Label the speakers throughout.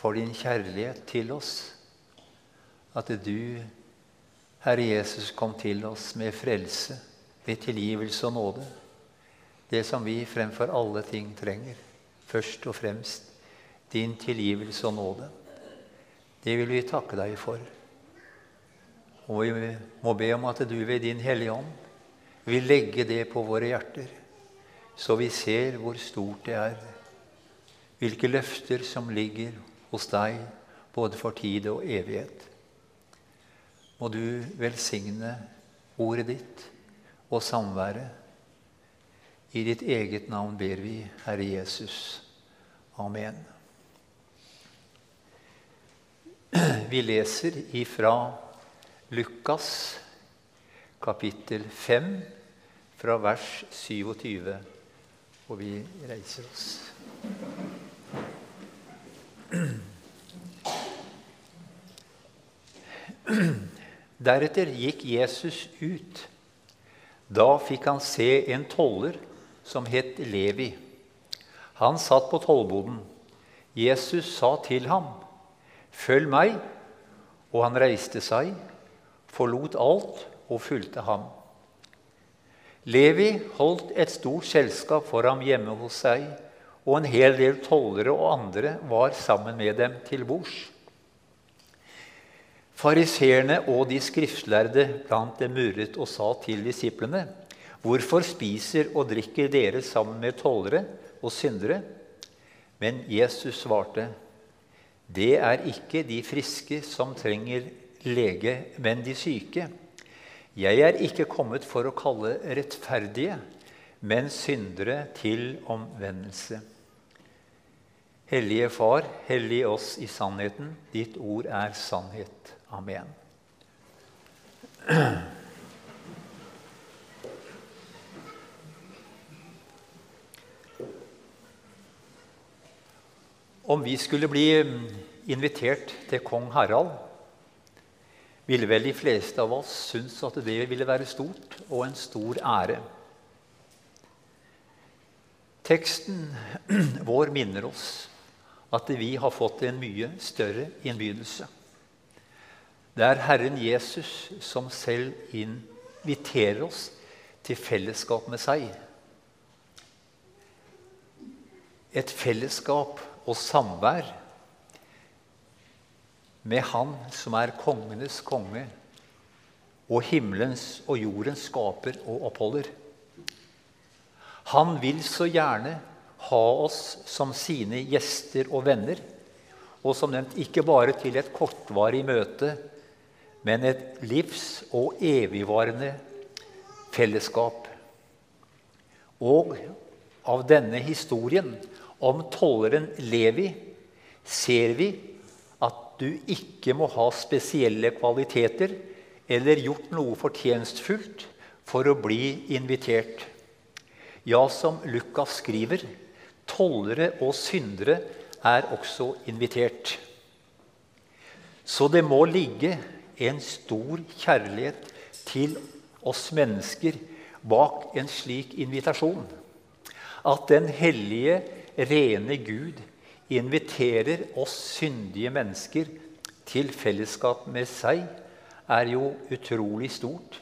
Speaker 1: for din kjærlighet til oss. At du, Herre Jesus, kom til oss med frelse, med tilgivelse og nåde. Det som vi fremfor alle ting trenger. Først og fremst din tilgivelse og nåde. Det vil vi takke deg for. Og vi må be om at du ved Din Hellige Ånd vil legge det på våre hjerter, så vi ser hvor stort det er, hvilke løfter som ligger hos deg både for tid og evighet. Må du velsigne ordet ditt og samværet. I ditt eget navn ber vi, Herre Jesus. Amen. Vi leser ifra Lukas kapittel 5, fra vers 27, og vi reiser oss. Deretter gikk Jesus ut. Da fikk han se en toller som het Levi. Han satt på tollboden. Jesus sa til ham, 'Følg meg.' Og han reiste seg, forlot alt og fulgte ham. Levi holdt et stort selskap for ham hjemme hos seg, og en hel del tollere og andre var sammen med dem til bords. Fariseerne og de skriftlærde blant dem murret og sa til disiplene.: Hvorfor spiser og drikker dere sammen med tollere og syndere? Men Jesus svarte, det er ikke de friske som trenger lege, men de syke. Jeg er ikke kommet for å kalle rettferdige, men syndere til omvendelse. Hellige Far, hellig oss i sannheten. Ditt ord er sannhet. Amen. Om vi skulle bli invitert til kong Harald, ville vel de fleste av oss synes at det ville være stort og en stor ære. Teksten vår minner oss at vi har fått en mye større innbydelse. Det er Herren Jesus som selv inviterer oss til fellesskap med seg. Et fellesskap og samvær med Han som er kongenes konge og himmelens og jordens skaper og oppholder. Han vil så gjerne ha oss som sine gjester og venner, og som nevnt ikke bare til et kortvarig møte, men et livs- og evigvarende fellesskap. Og av denne historien om tolleren Levi ser vi at du ikke må ha spesielle kvaliteter eller gjort noe fortjenstfullt for å bli invitert. Ja, som Lukas skriver, Tollere og syndere er også invitert. Så det må ligge en stor kjærlighet til oss mennesker bak en slik invitasjon. At den hellige, rene Gud inviterer oss syndige mennesker til fellesskap med seg, er jo utrolig stort.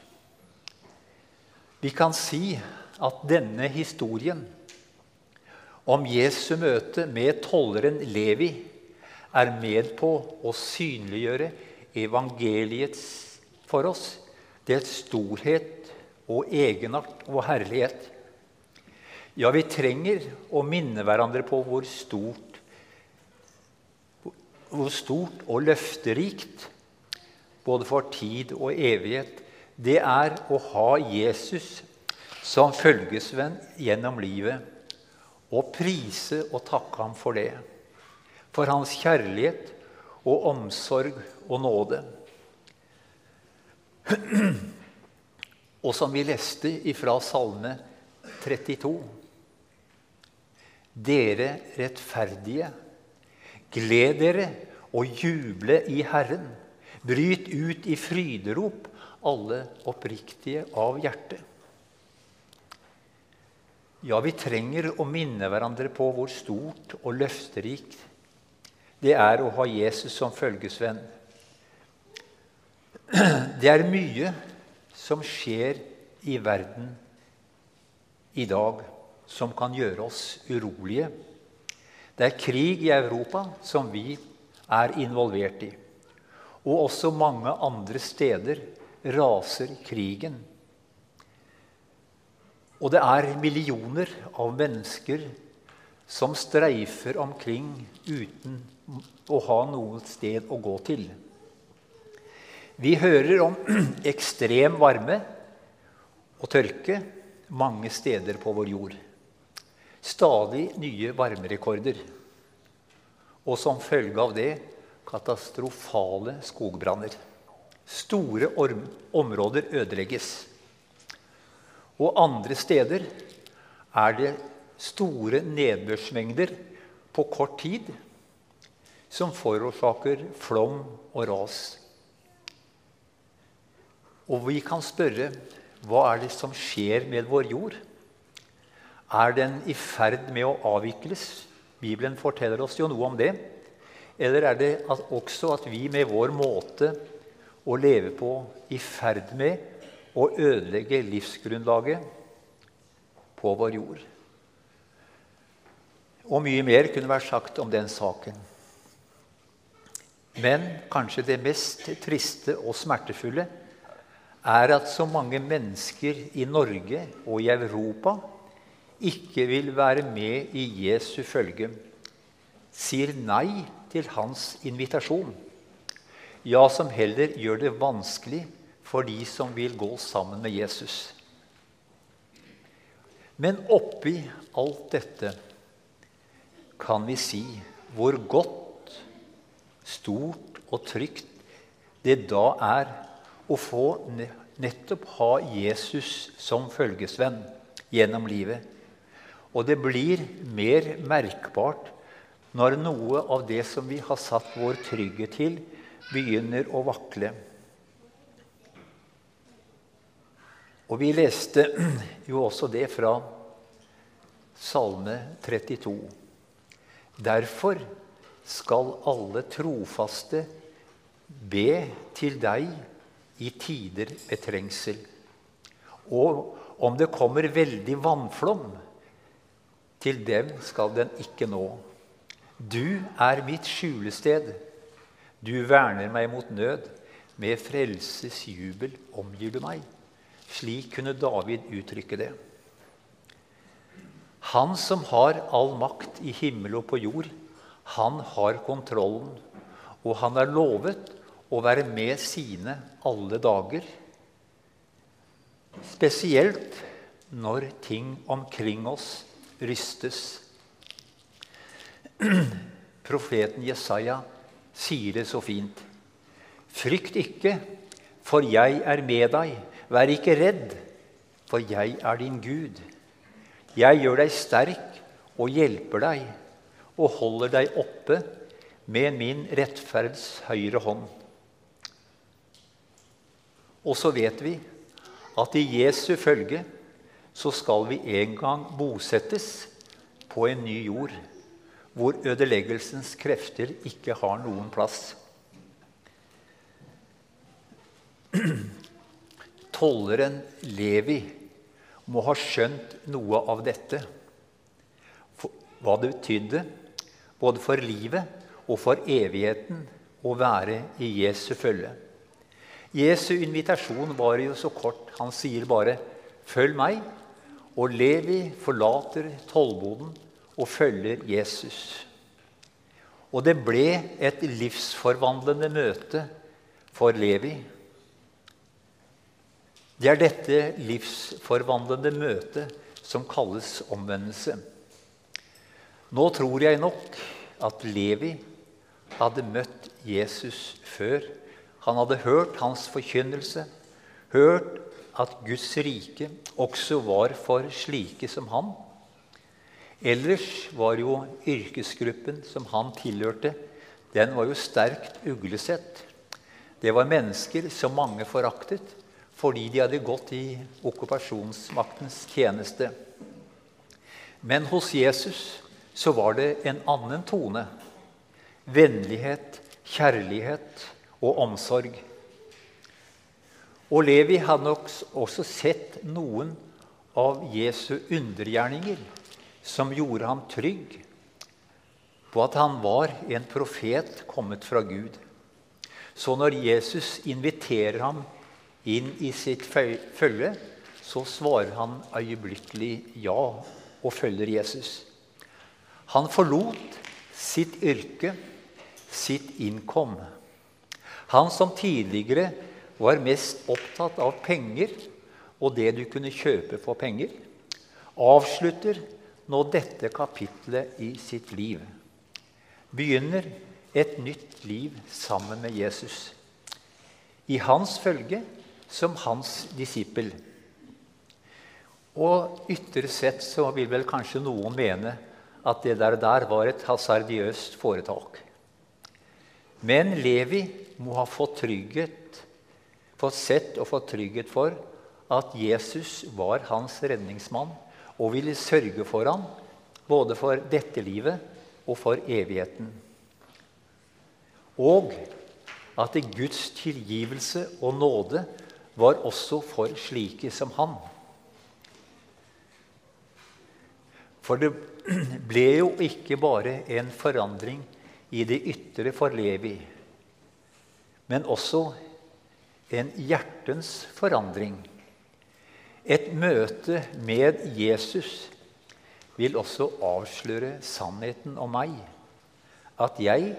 Speaker 1: Vi kan si at denne historien om Jesu møte med tolleren Levi er med på å synliggjøre evangeliets for oss, dets storhet og egenart og herlighet. Ja, vi trenger å minne hverandre på hvor stort, hvor stort og løfterikt, både for tid og evighet, det er å ha Jesus som følgesvenn gjennom livet og prise og takke ham for det. For hans kjærlighet og omsorg og nåde. Og som vi leste ifra Salme 32. Dere rettferdige, gled dere og juble i Herren. Bryt ut i fryderop, alle oppriktige av hjertet. Ja, vi trenger å minne hverandre på hvor stort og løfterikt det er å ha Jesus som følgesvenn. Det er mye som skjer i verden i dag, som kan gjøre oss urolige. Det er krig i Europa som vi er involvert i. Og også mange andre steder raser krigen. Og det er millioner av mennesker som streifer omkring uten å ha noe sted å gå til. Vi hører om ekstrem varme og tørke mange steder på vår jord. Stadig nye varmerekorder. Og som følge av det katastrofale skogbranner. Store områder ødelegges. Og andre steder er det store nedbørsmengder på kort tid som forårsaker flom og ras. Og vi kan spørre hva er det som skjer med vår jord? Er den i ferd med å avvikles? Bibelen forteller oss jo noe om det. Eller er det også at vi med vår måte å leve på i ferd med å ødelegge livsgrunnlaget på vår jord? Og mye mer kunne vært sagt om den saken. Men kanskje det mest triste og smertefulle er at så mange mennesker i Norge og i Europa ikke vil være med i Jesu følge, sier nei til hans invitasjon. Ja, som heller gjør det vanskelig for de som vil gå sammen med Jesus. Men oppi alt dette kan vi si hvor godt, stort og trygt det da er å få nettopp ha Jesus som følgesvenn gjennom livet. Og det blir mer merkbart når noe av det som vi har satt vår trygghet til, begynner å vakle. Og vi leste jo også det fra Salme 32. Derfor skal alle trofaste be til deg i tider med trengsel. Og om det kommer veldig vannflom, til dem skal den ikke nå. Du er mitt skjulested. Du verner meg mot nød. Med frelses jubel omgir du meg. Slik kunne David uttrykke det. Han som har all makt i himmel og på jord, han har kontrollen. Og han er lovet å være med sine alle dager. Spesielt når ting omkring oss rystes. Profeten Jesaja sier det så fint. Frykt ikke, for jeg er med deg. Vær ikke redd, for jeg er din Gud. Jeg gjør deg sterk og hjelper deg og holder deg oppe med min rettferds høyre hånd. Og så vet vi at i Jesu følge så skal vi en gang bosettes på en ny jord hvor ødeleggelsens krefter ikke har noen plass. Tolleren Levi må ha skjønt noe av dette, hva det betydde både for livet og for evigheten å være i Jesu følge. Jesu invitasjon var jo så kort. Han sier bare 'følg meg'. Og Levi forlater tollboden og følger Jesus. Og det ble et livsforvandlende møte for Levi. Det er dette livsforvandlende møtet som kalles omvendelse. Nå tror jeg nok at Levi hadde møtt Jesus før han hadde hørt hans forkynnelse, hørt at Guds rike også var for slike som han. Ellers var jo yrkesgruppen som han tilhørte, den var jo sterkt uglesett. Det var mennesker som mange foraktet fordi de hadde gått i okkupasjonsmaktens tjeneste. Men hos Jesus så var det en annen tone. vennlighet, kjærlighet og omsorg. Og Levi hadde nok også sett noen av Jesu undergjerninger som gjorde ham trygg på at han var en profet kommet fra Gud. Så når Jesus inviterer ham inn i sitt følge, så svarer han øyeblikkelig ja og følger Jesus. Han forlot sitt yrke, sitt innkom. Han som tidligere var mest opptatt av penger og det du kunne kjøpe for penger, avslutter nå dette kapitlet i sitt liv. Begynner et nytt liv sammen med Jesus. I hans følge som hans disippel. Og ytre sett så vil vel kanskje noen mene at det der, der var et hasardiøst foretak. Men Levi må ha fått trygghet, fått sett og fått trygghet for at Jesus var hans redningsmann og ville sørge for ham både for dette livet og for evigheten. Og at Guds tilgivelse og nåde var også for slike som han. For det ble jo ikke bare en forandring i det ytre for Levi, men også en hjertens forandring. Et møte med Jesus vil også avsløre sannheten om meg. At jeg,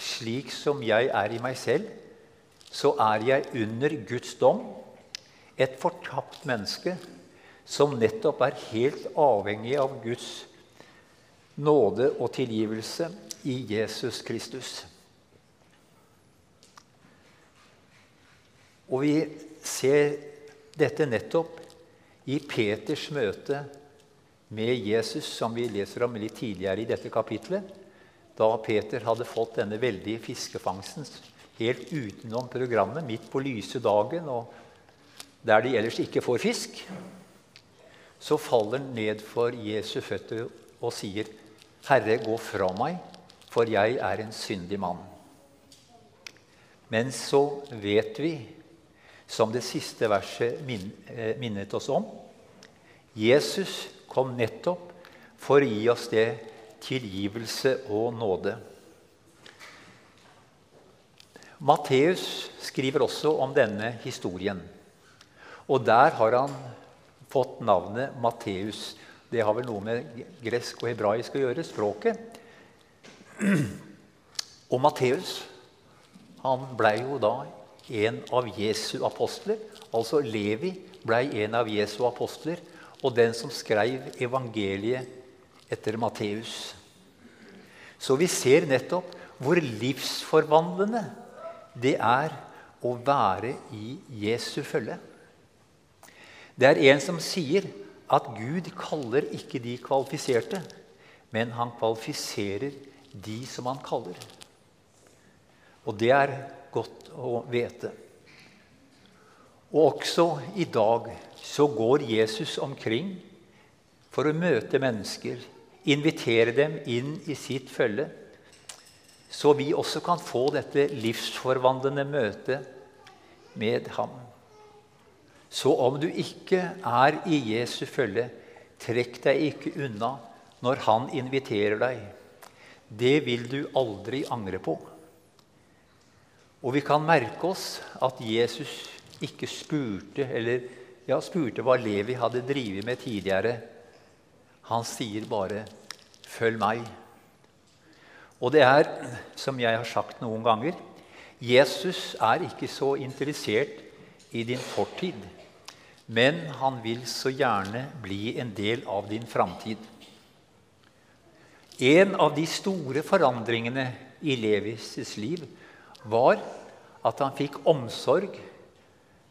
Speaker 1: slik som jeg er i meg selv, så er jeg under Guds dom et fortapt menneske som nettopp er helt avhengig av Guds nåde og tilgivelse i Jesus Kristus. Og vi ser dette nettopp i Peters møte med Jesus, som vi leser om litt tidligere i dette kapitlet, da Peter hadde fått denne veldige fiskefangsten helt utenom programmet, midt på lyse dagen, og der de ellers ikke får fisk, så faller han ned for Jesu føtter og sier, 'Herre, gå fra meg, for jeg er en syndig mann.' Men så vet vi, som det siste verset eh, minnet oss om, Jesus kom nettopp for å gi oss det tilgivelse og nåde. Matteus skriver også om denne historien. Og der har han fått navnet Matteus. Det har vel noe med gresk og hebraisk å gjøre, språket. Og Matteus han blei jo da en av Jesu apostler. Altså Levi blei en av Jesu apostler og den som skrev evangeliet etter Matteus. Så vi ser nettopp hvor livsforvandlende det er å være i Jesu følge. Det er en som sier at Gud kaller ikke de kvalifiserte, men han kvalifiserer de som han kaller. Og det er godt å vite. Og også i dag så går Jesus omkring for å møte mennesker, invitere dem inn i sitt følge, så vi også kan få dette livsforvandlende møtet med ham. Så om du ikke er i Jesu følge, trekk deg ikke unna når han inviterer deg. Det vil du aldri angre på. Og vi kan merke oss at Jesus ikke spurte eller ja, spurte hva Levi hadde drevet med tidligere. Han sier bare 'følg meg'. Og det er, som jeg har sagt noen ganger, Jesus er ikke så interessert i din fortid, men han vil så gjerne bli en del av din framtid. En av de store forandringene i Levis' liv var at han fikk omsorg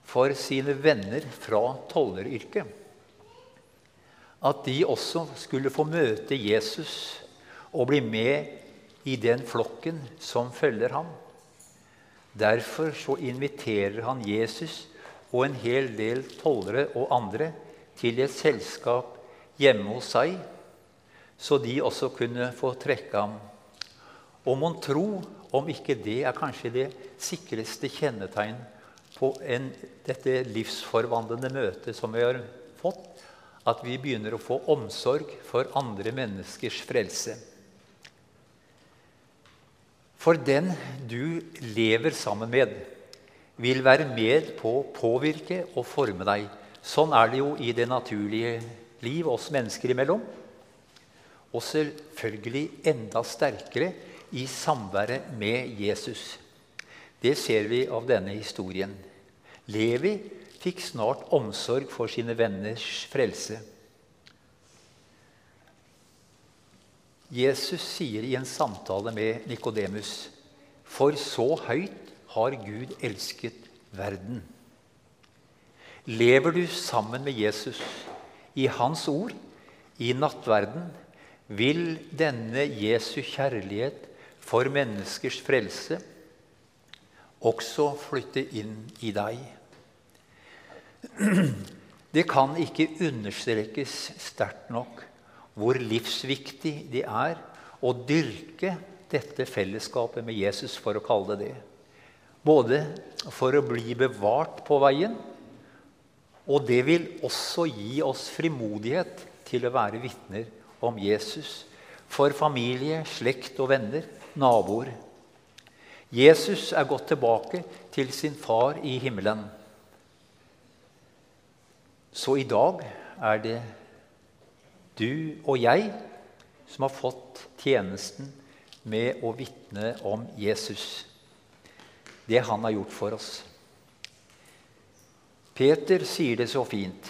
Speaker 1: for sine venner fra tolleryrket. At de også skulle få møte Jesus og bli med i den flokken som følger ham. Derfor så inviterer han Jesus og en hel del tollere og andre til et selskap hjemme hos seg, så de også kunne få trekke ham. Og mon tro om ikke det er kanskje det sikreste kjennetegn på en, dette livsforvandlende møtet som vi har fått, at vi begynner å få omsorg for andre menneskers frelse. For den du lever sammen med, vil være med på å påvirke og forme deg. Sånn er det jo i det naturlige liv oss mennesker imellom. Og selvfølgelig enda sterkere i samværet med Jesus. Det ser vi av denne historien. Levi fikk snart omsorg for sine venners frelse. Jesus sier i en samtale med Nikodemus.: For så høyt har Gud elsket verden. Lever du sammen med Jesus i Hans ord, i nattverden, vil denne Jesu kjærlighet for menneskers frelse også flytte inn i deg. Det kan ikke understrekes sterkt nok hvor livsviktig det er å dyrke dette fellesskapet med Jesus, for å kalle det det. Både for å bli bevart på veien, og det vil også gi oss frimodighet til å være vitner om Jesus for familie, slekt og venner, naboer. Jesus er gått tilbake til sin far i himmelen. Så i dag er det du og jeg som har fått tjenesten med å vitne om Jesus. Det han har gjort for oss. Peter sier det så fint.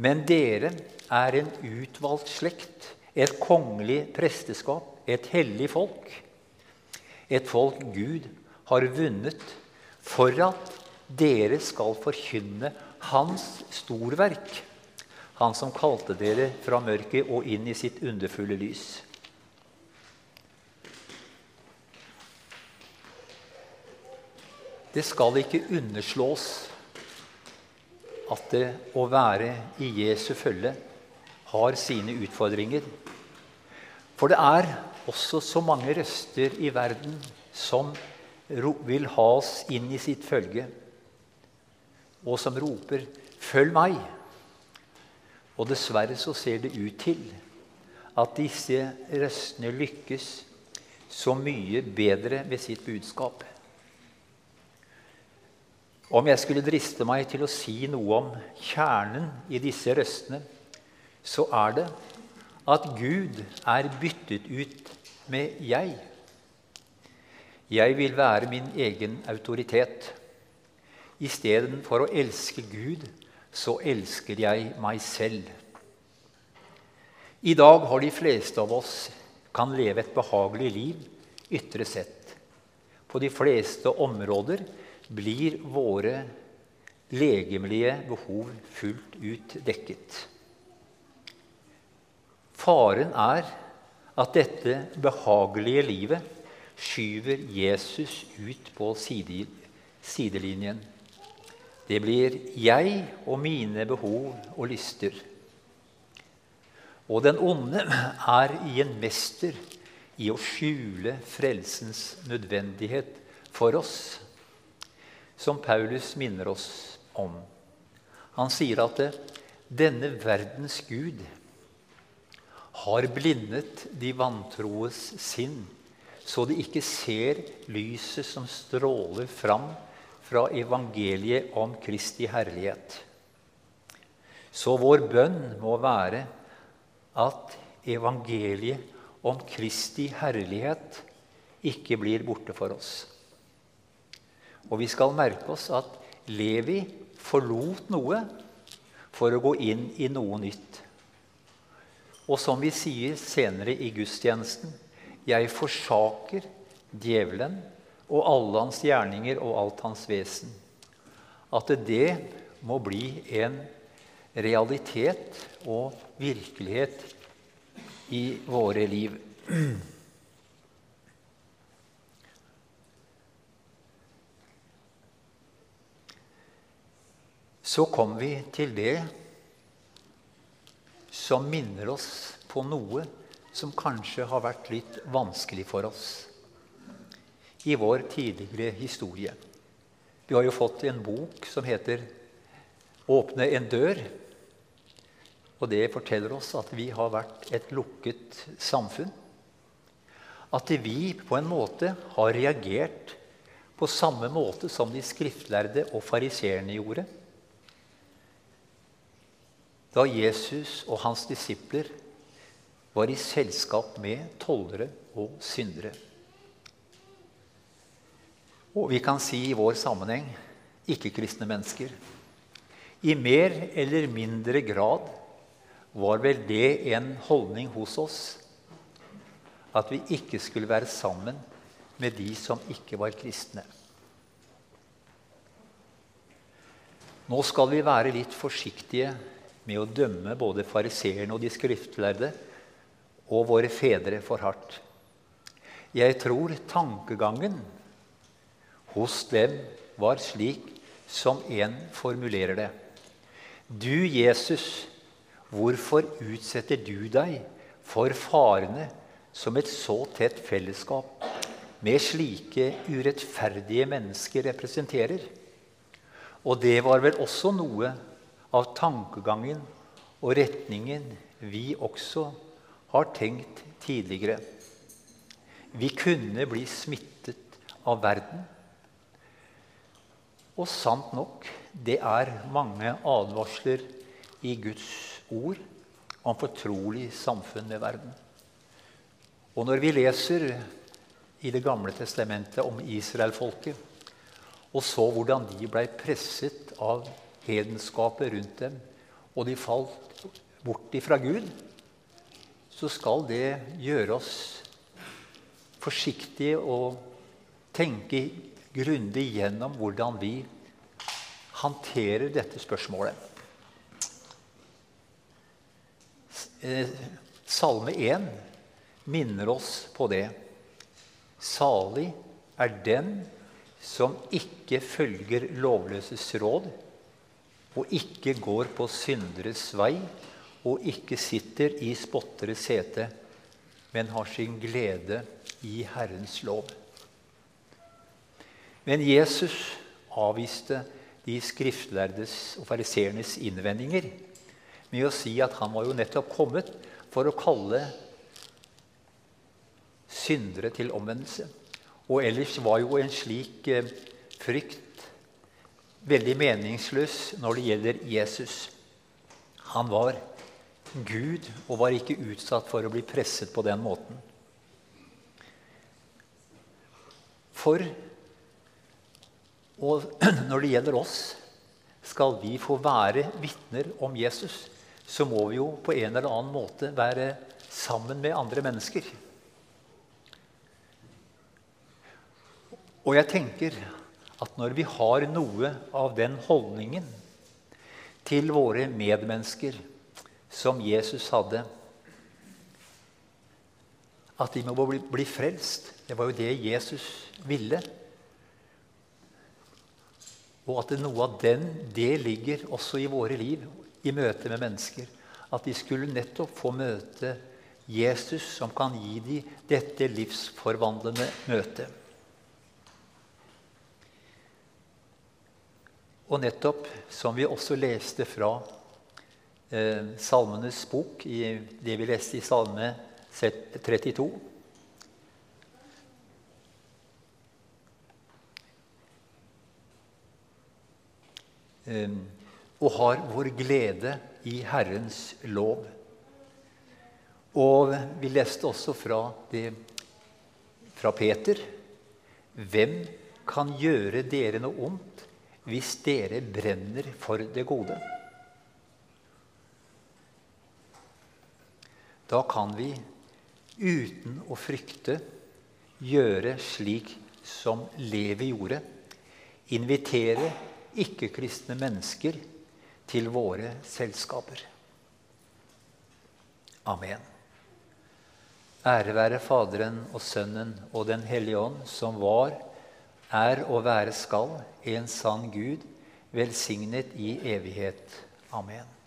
Speaker 1: Men dere er en utvalgt slekt, et kongelig presteskap, et hellig folk. Et folk Gud har vunnet for at dere skal forkynne Hans storverk. Han som kalte dere fra mørket og inn i sitt underfulle lys. Det skal ikke underslås at det å være i Jesu følge har sine utfordringer. For det er også så mange røster i verden som vil ha oss inn i sitt følge, og som roper 'Følg meg'. Og dessverre så ser det ut til at disse røstene lykkes så mye bedre med sitt budskap. Om jeg skulle driste meg til å si noe om kjernen i disse røstene, så er det at Gud er byttet ut med jeg. Jeg vil være min egen autoritet. Istedenfor å elske Gud, så elsker jeg meg selv. I dag har de fleste av oss kan leve et behagelig liv ytre sett. På de fleste områder blir våre legemlige behov fullt ut dekket. Faren er at dette behagelige livet skyver Jesus ut på sidelinjen. Det blir jeg og mine behov og lyster. Og den onde er i en mester i å skjule frelsens nødvendighet for oss, som Paulus minner oss om. Han sier at denne verdens gud har blindet de vantroes sinn, så de ikke ser lyset som stråler fram fra evangeliet om Kristi herlighet. Så vår bønn må være at evangeliet om Kristi herlighet ikke blir borte for oss. Og vi skal merke oss at Levi forlot noe for å gå inn i noe nytt. Og som vi sier senere i gudstjenesten Jeg forsaker djevelen og alle hans gjerninger og alt hans vesen. At det må bli en realitet og virkelighet i våre liv. Så kom vi til det som minner oss på noe som kanskje har vært litt vanskelig for oss. i vår tidligere historie. Vi har jo fått en bok som heter 'Åpne en dør'. Og det forteller oss at vi har vært et lukket samfunn. At vi på en måte har reagert på samme måte som de skriftlærde og fariseerne gjorde. Da Jesus og hans disipler var i selskap med tollere og syndere. Og vi kan si i vår sammenheng ikke-kristne mennesker. I mer eller mindre grad var vel det en holdning hos oss at vi ikke skulle være sammen med de som ikke var kristne. Nå skal vi være litt forsiktige med å dømme både fariseerne og de skriftlærde og våre fedre for hardt. Jeg tror tankegangen hos dem var slik som en formulerer det. Du, Jesus, hvorfor utsetter du deg for farene som et så tett fellesskap med slike urettferdige mennesker representerer? Og det var vel også noe av tankegangen og retningen vi også har tenkt tidligere. Vi kunne bli smittet av verden og sant nok, det er mange advarsler i Guds ord om fortrolig samfunn med verden. Og når vi leser i Det gamle testamentet om Israelfolket, og så hvordan de blei presset av hedenskapet rundt dem, og de falt bort ifra Gud, så skal det gjøre oss forsiktige og tenke grundig gjennom hvordan vi håndterer dette spørsmålet. Eh, Salme 1 minner oss på det. Salig er den som ikke følger lovløses råd, og ikke går på synderes vei, og ikke sitter i spotteres sete, men har sin glede i Herrens lov. Men Jesus avviste de skriftlærdes og fariseernes innvendinger med å si at han var jo nettopp kommet for å kalle syndere til omvendelse. Og ellers var jo en slik eh, frykt veldig meningsløs når det gjelder Jesus. Han var Gud og var ikke utsatt for å bli presset på den måten. For og når det gjelder oss, skal vi få være vitner om Jesus, så må vi jo på en eller annen måte være sammen med andre mennesker. Og jeg tenker at når vi har noe av den holdningen til våre medmennesker som Jesus hadde At de må bli, bli frelst. Det var jo det Jesus ville. Og at noe av den, det ligger også i våre liv, i møte med mennesker. At de skulle nettopp få møte Jesus, som kan gi dem dette livsforvandlende møtet. Og nettopp som vi også leste fra eh, Salmenes bok, i det vi leste i Salme 32 og har vår glede i Herrens lov. Og vi leste også fra, det, fra Peter Hvem kan gjøre dere noe ondt hvis dere brenner for det gode? Da kan vi uten å frykte gjøre slik som Levi gjorde. Invitere ikke-kristne mennesker til våre selskaper. Amen. Ære være Faderen og Sønnen og Den hellige ånd, som var, er og være skal, en sann Gud, velsignet i evighet. Amen.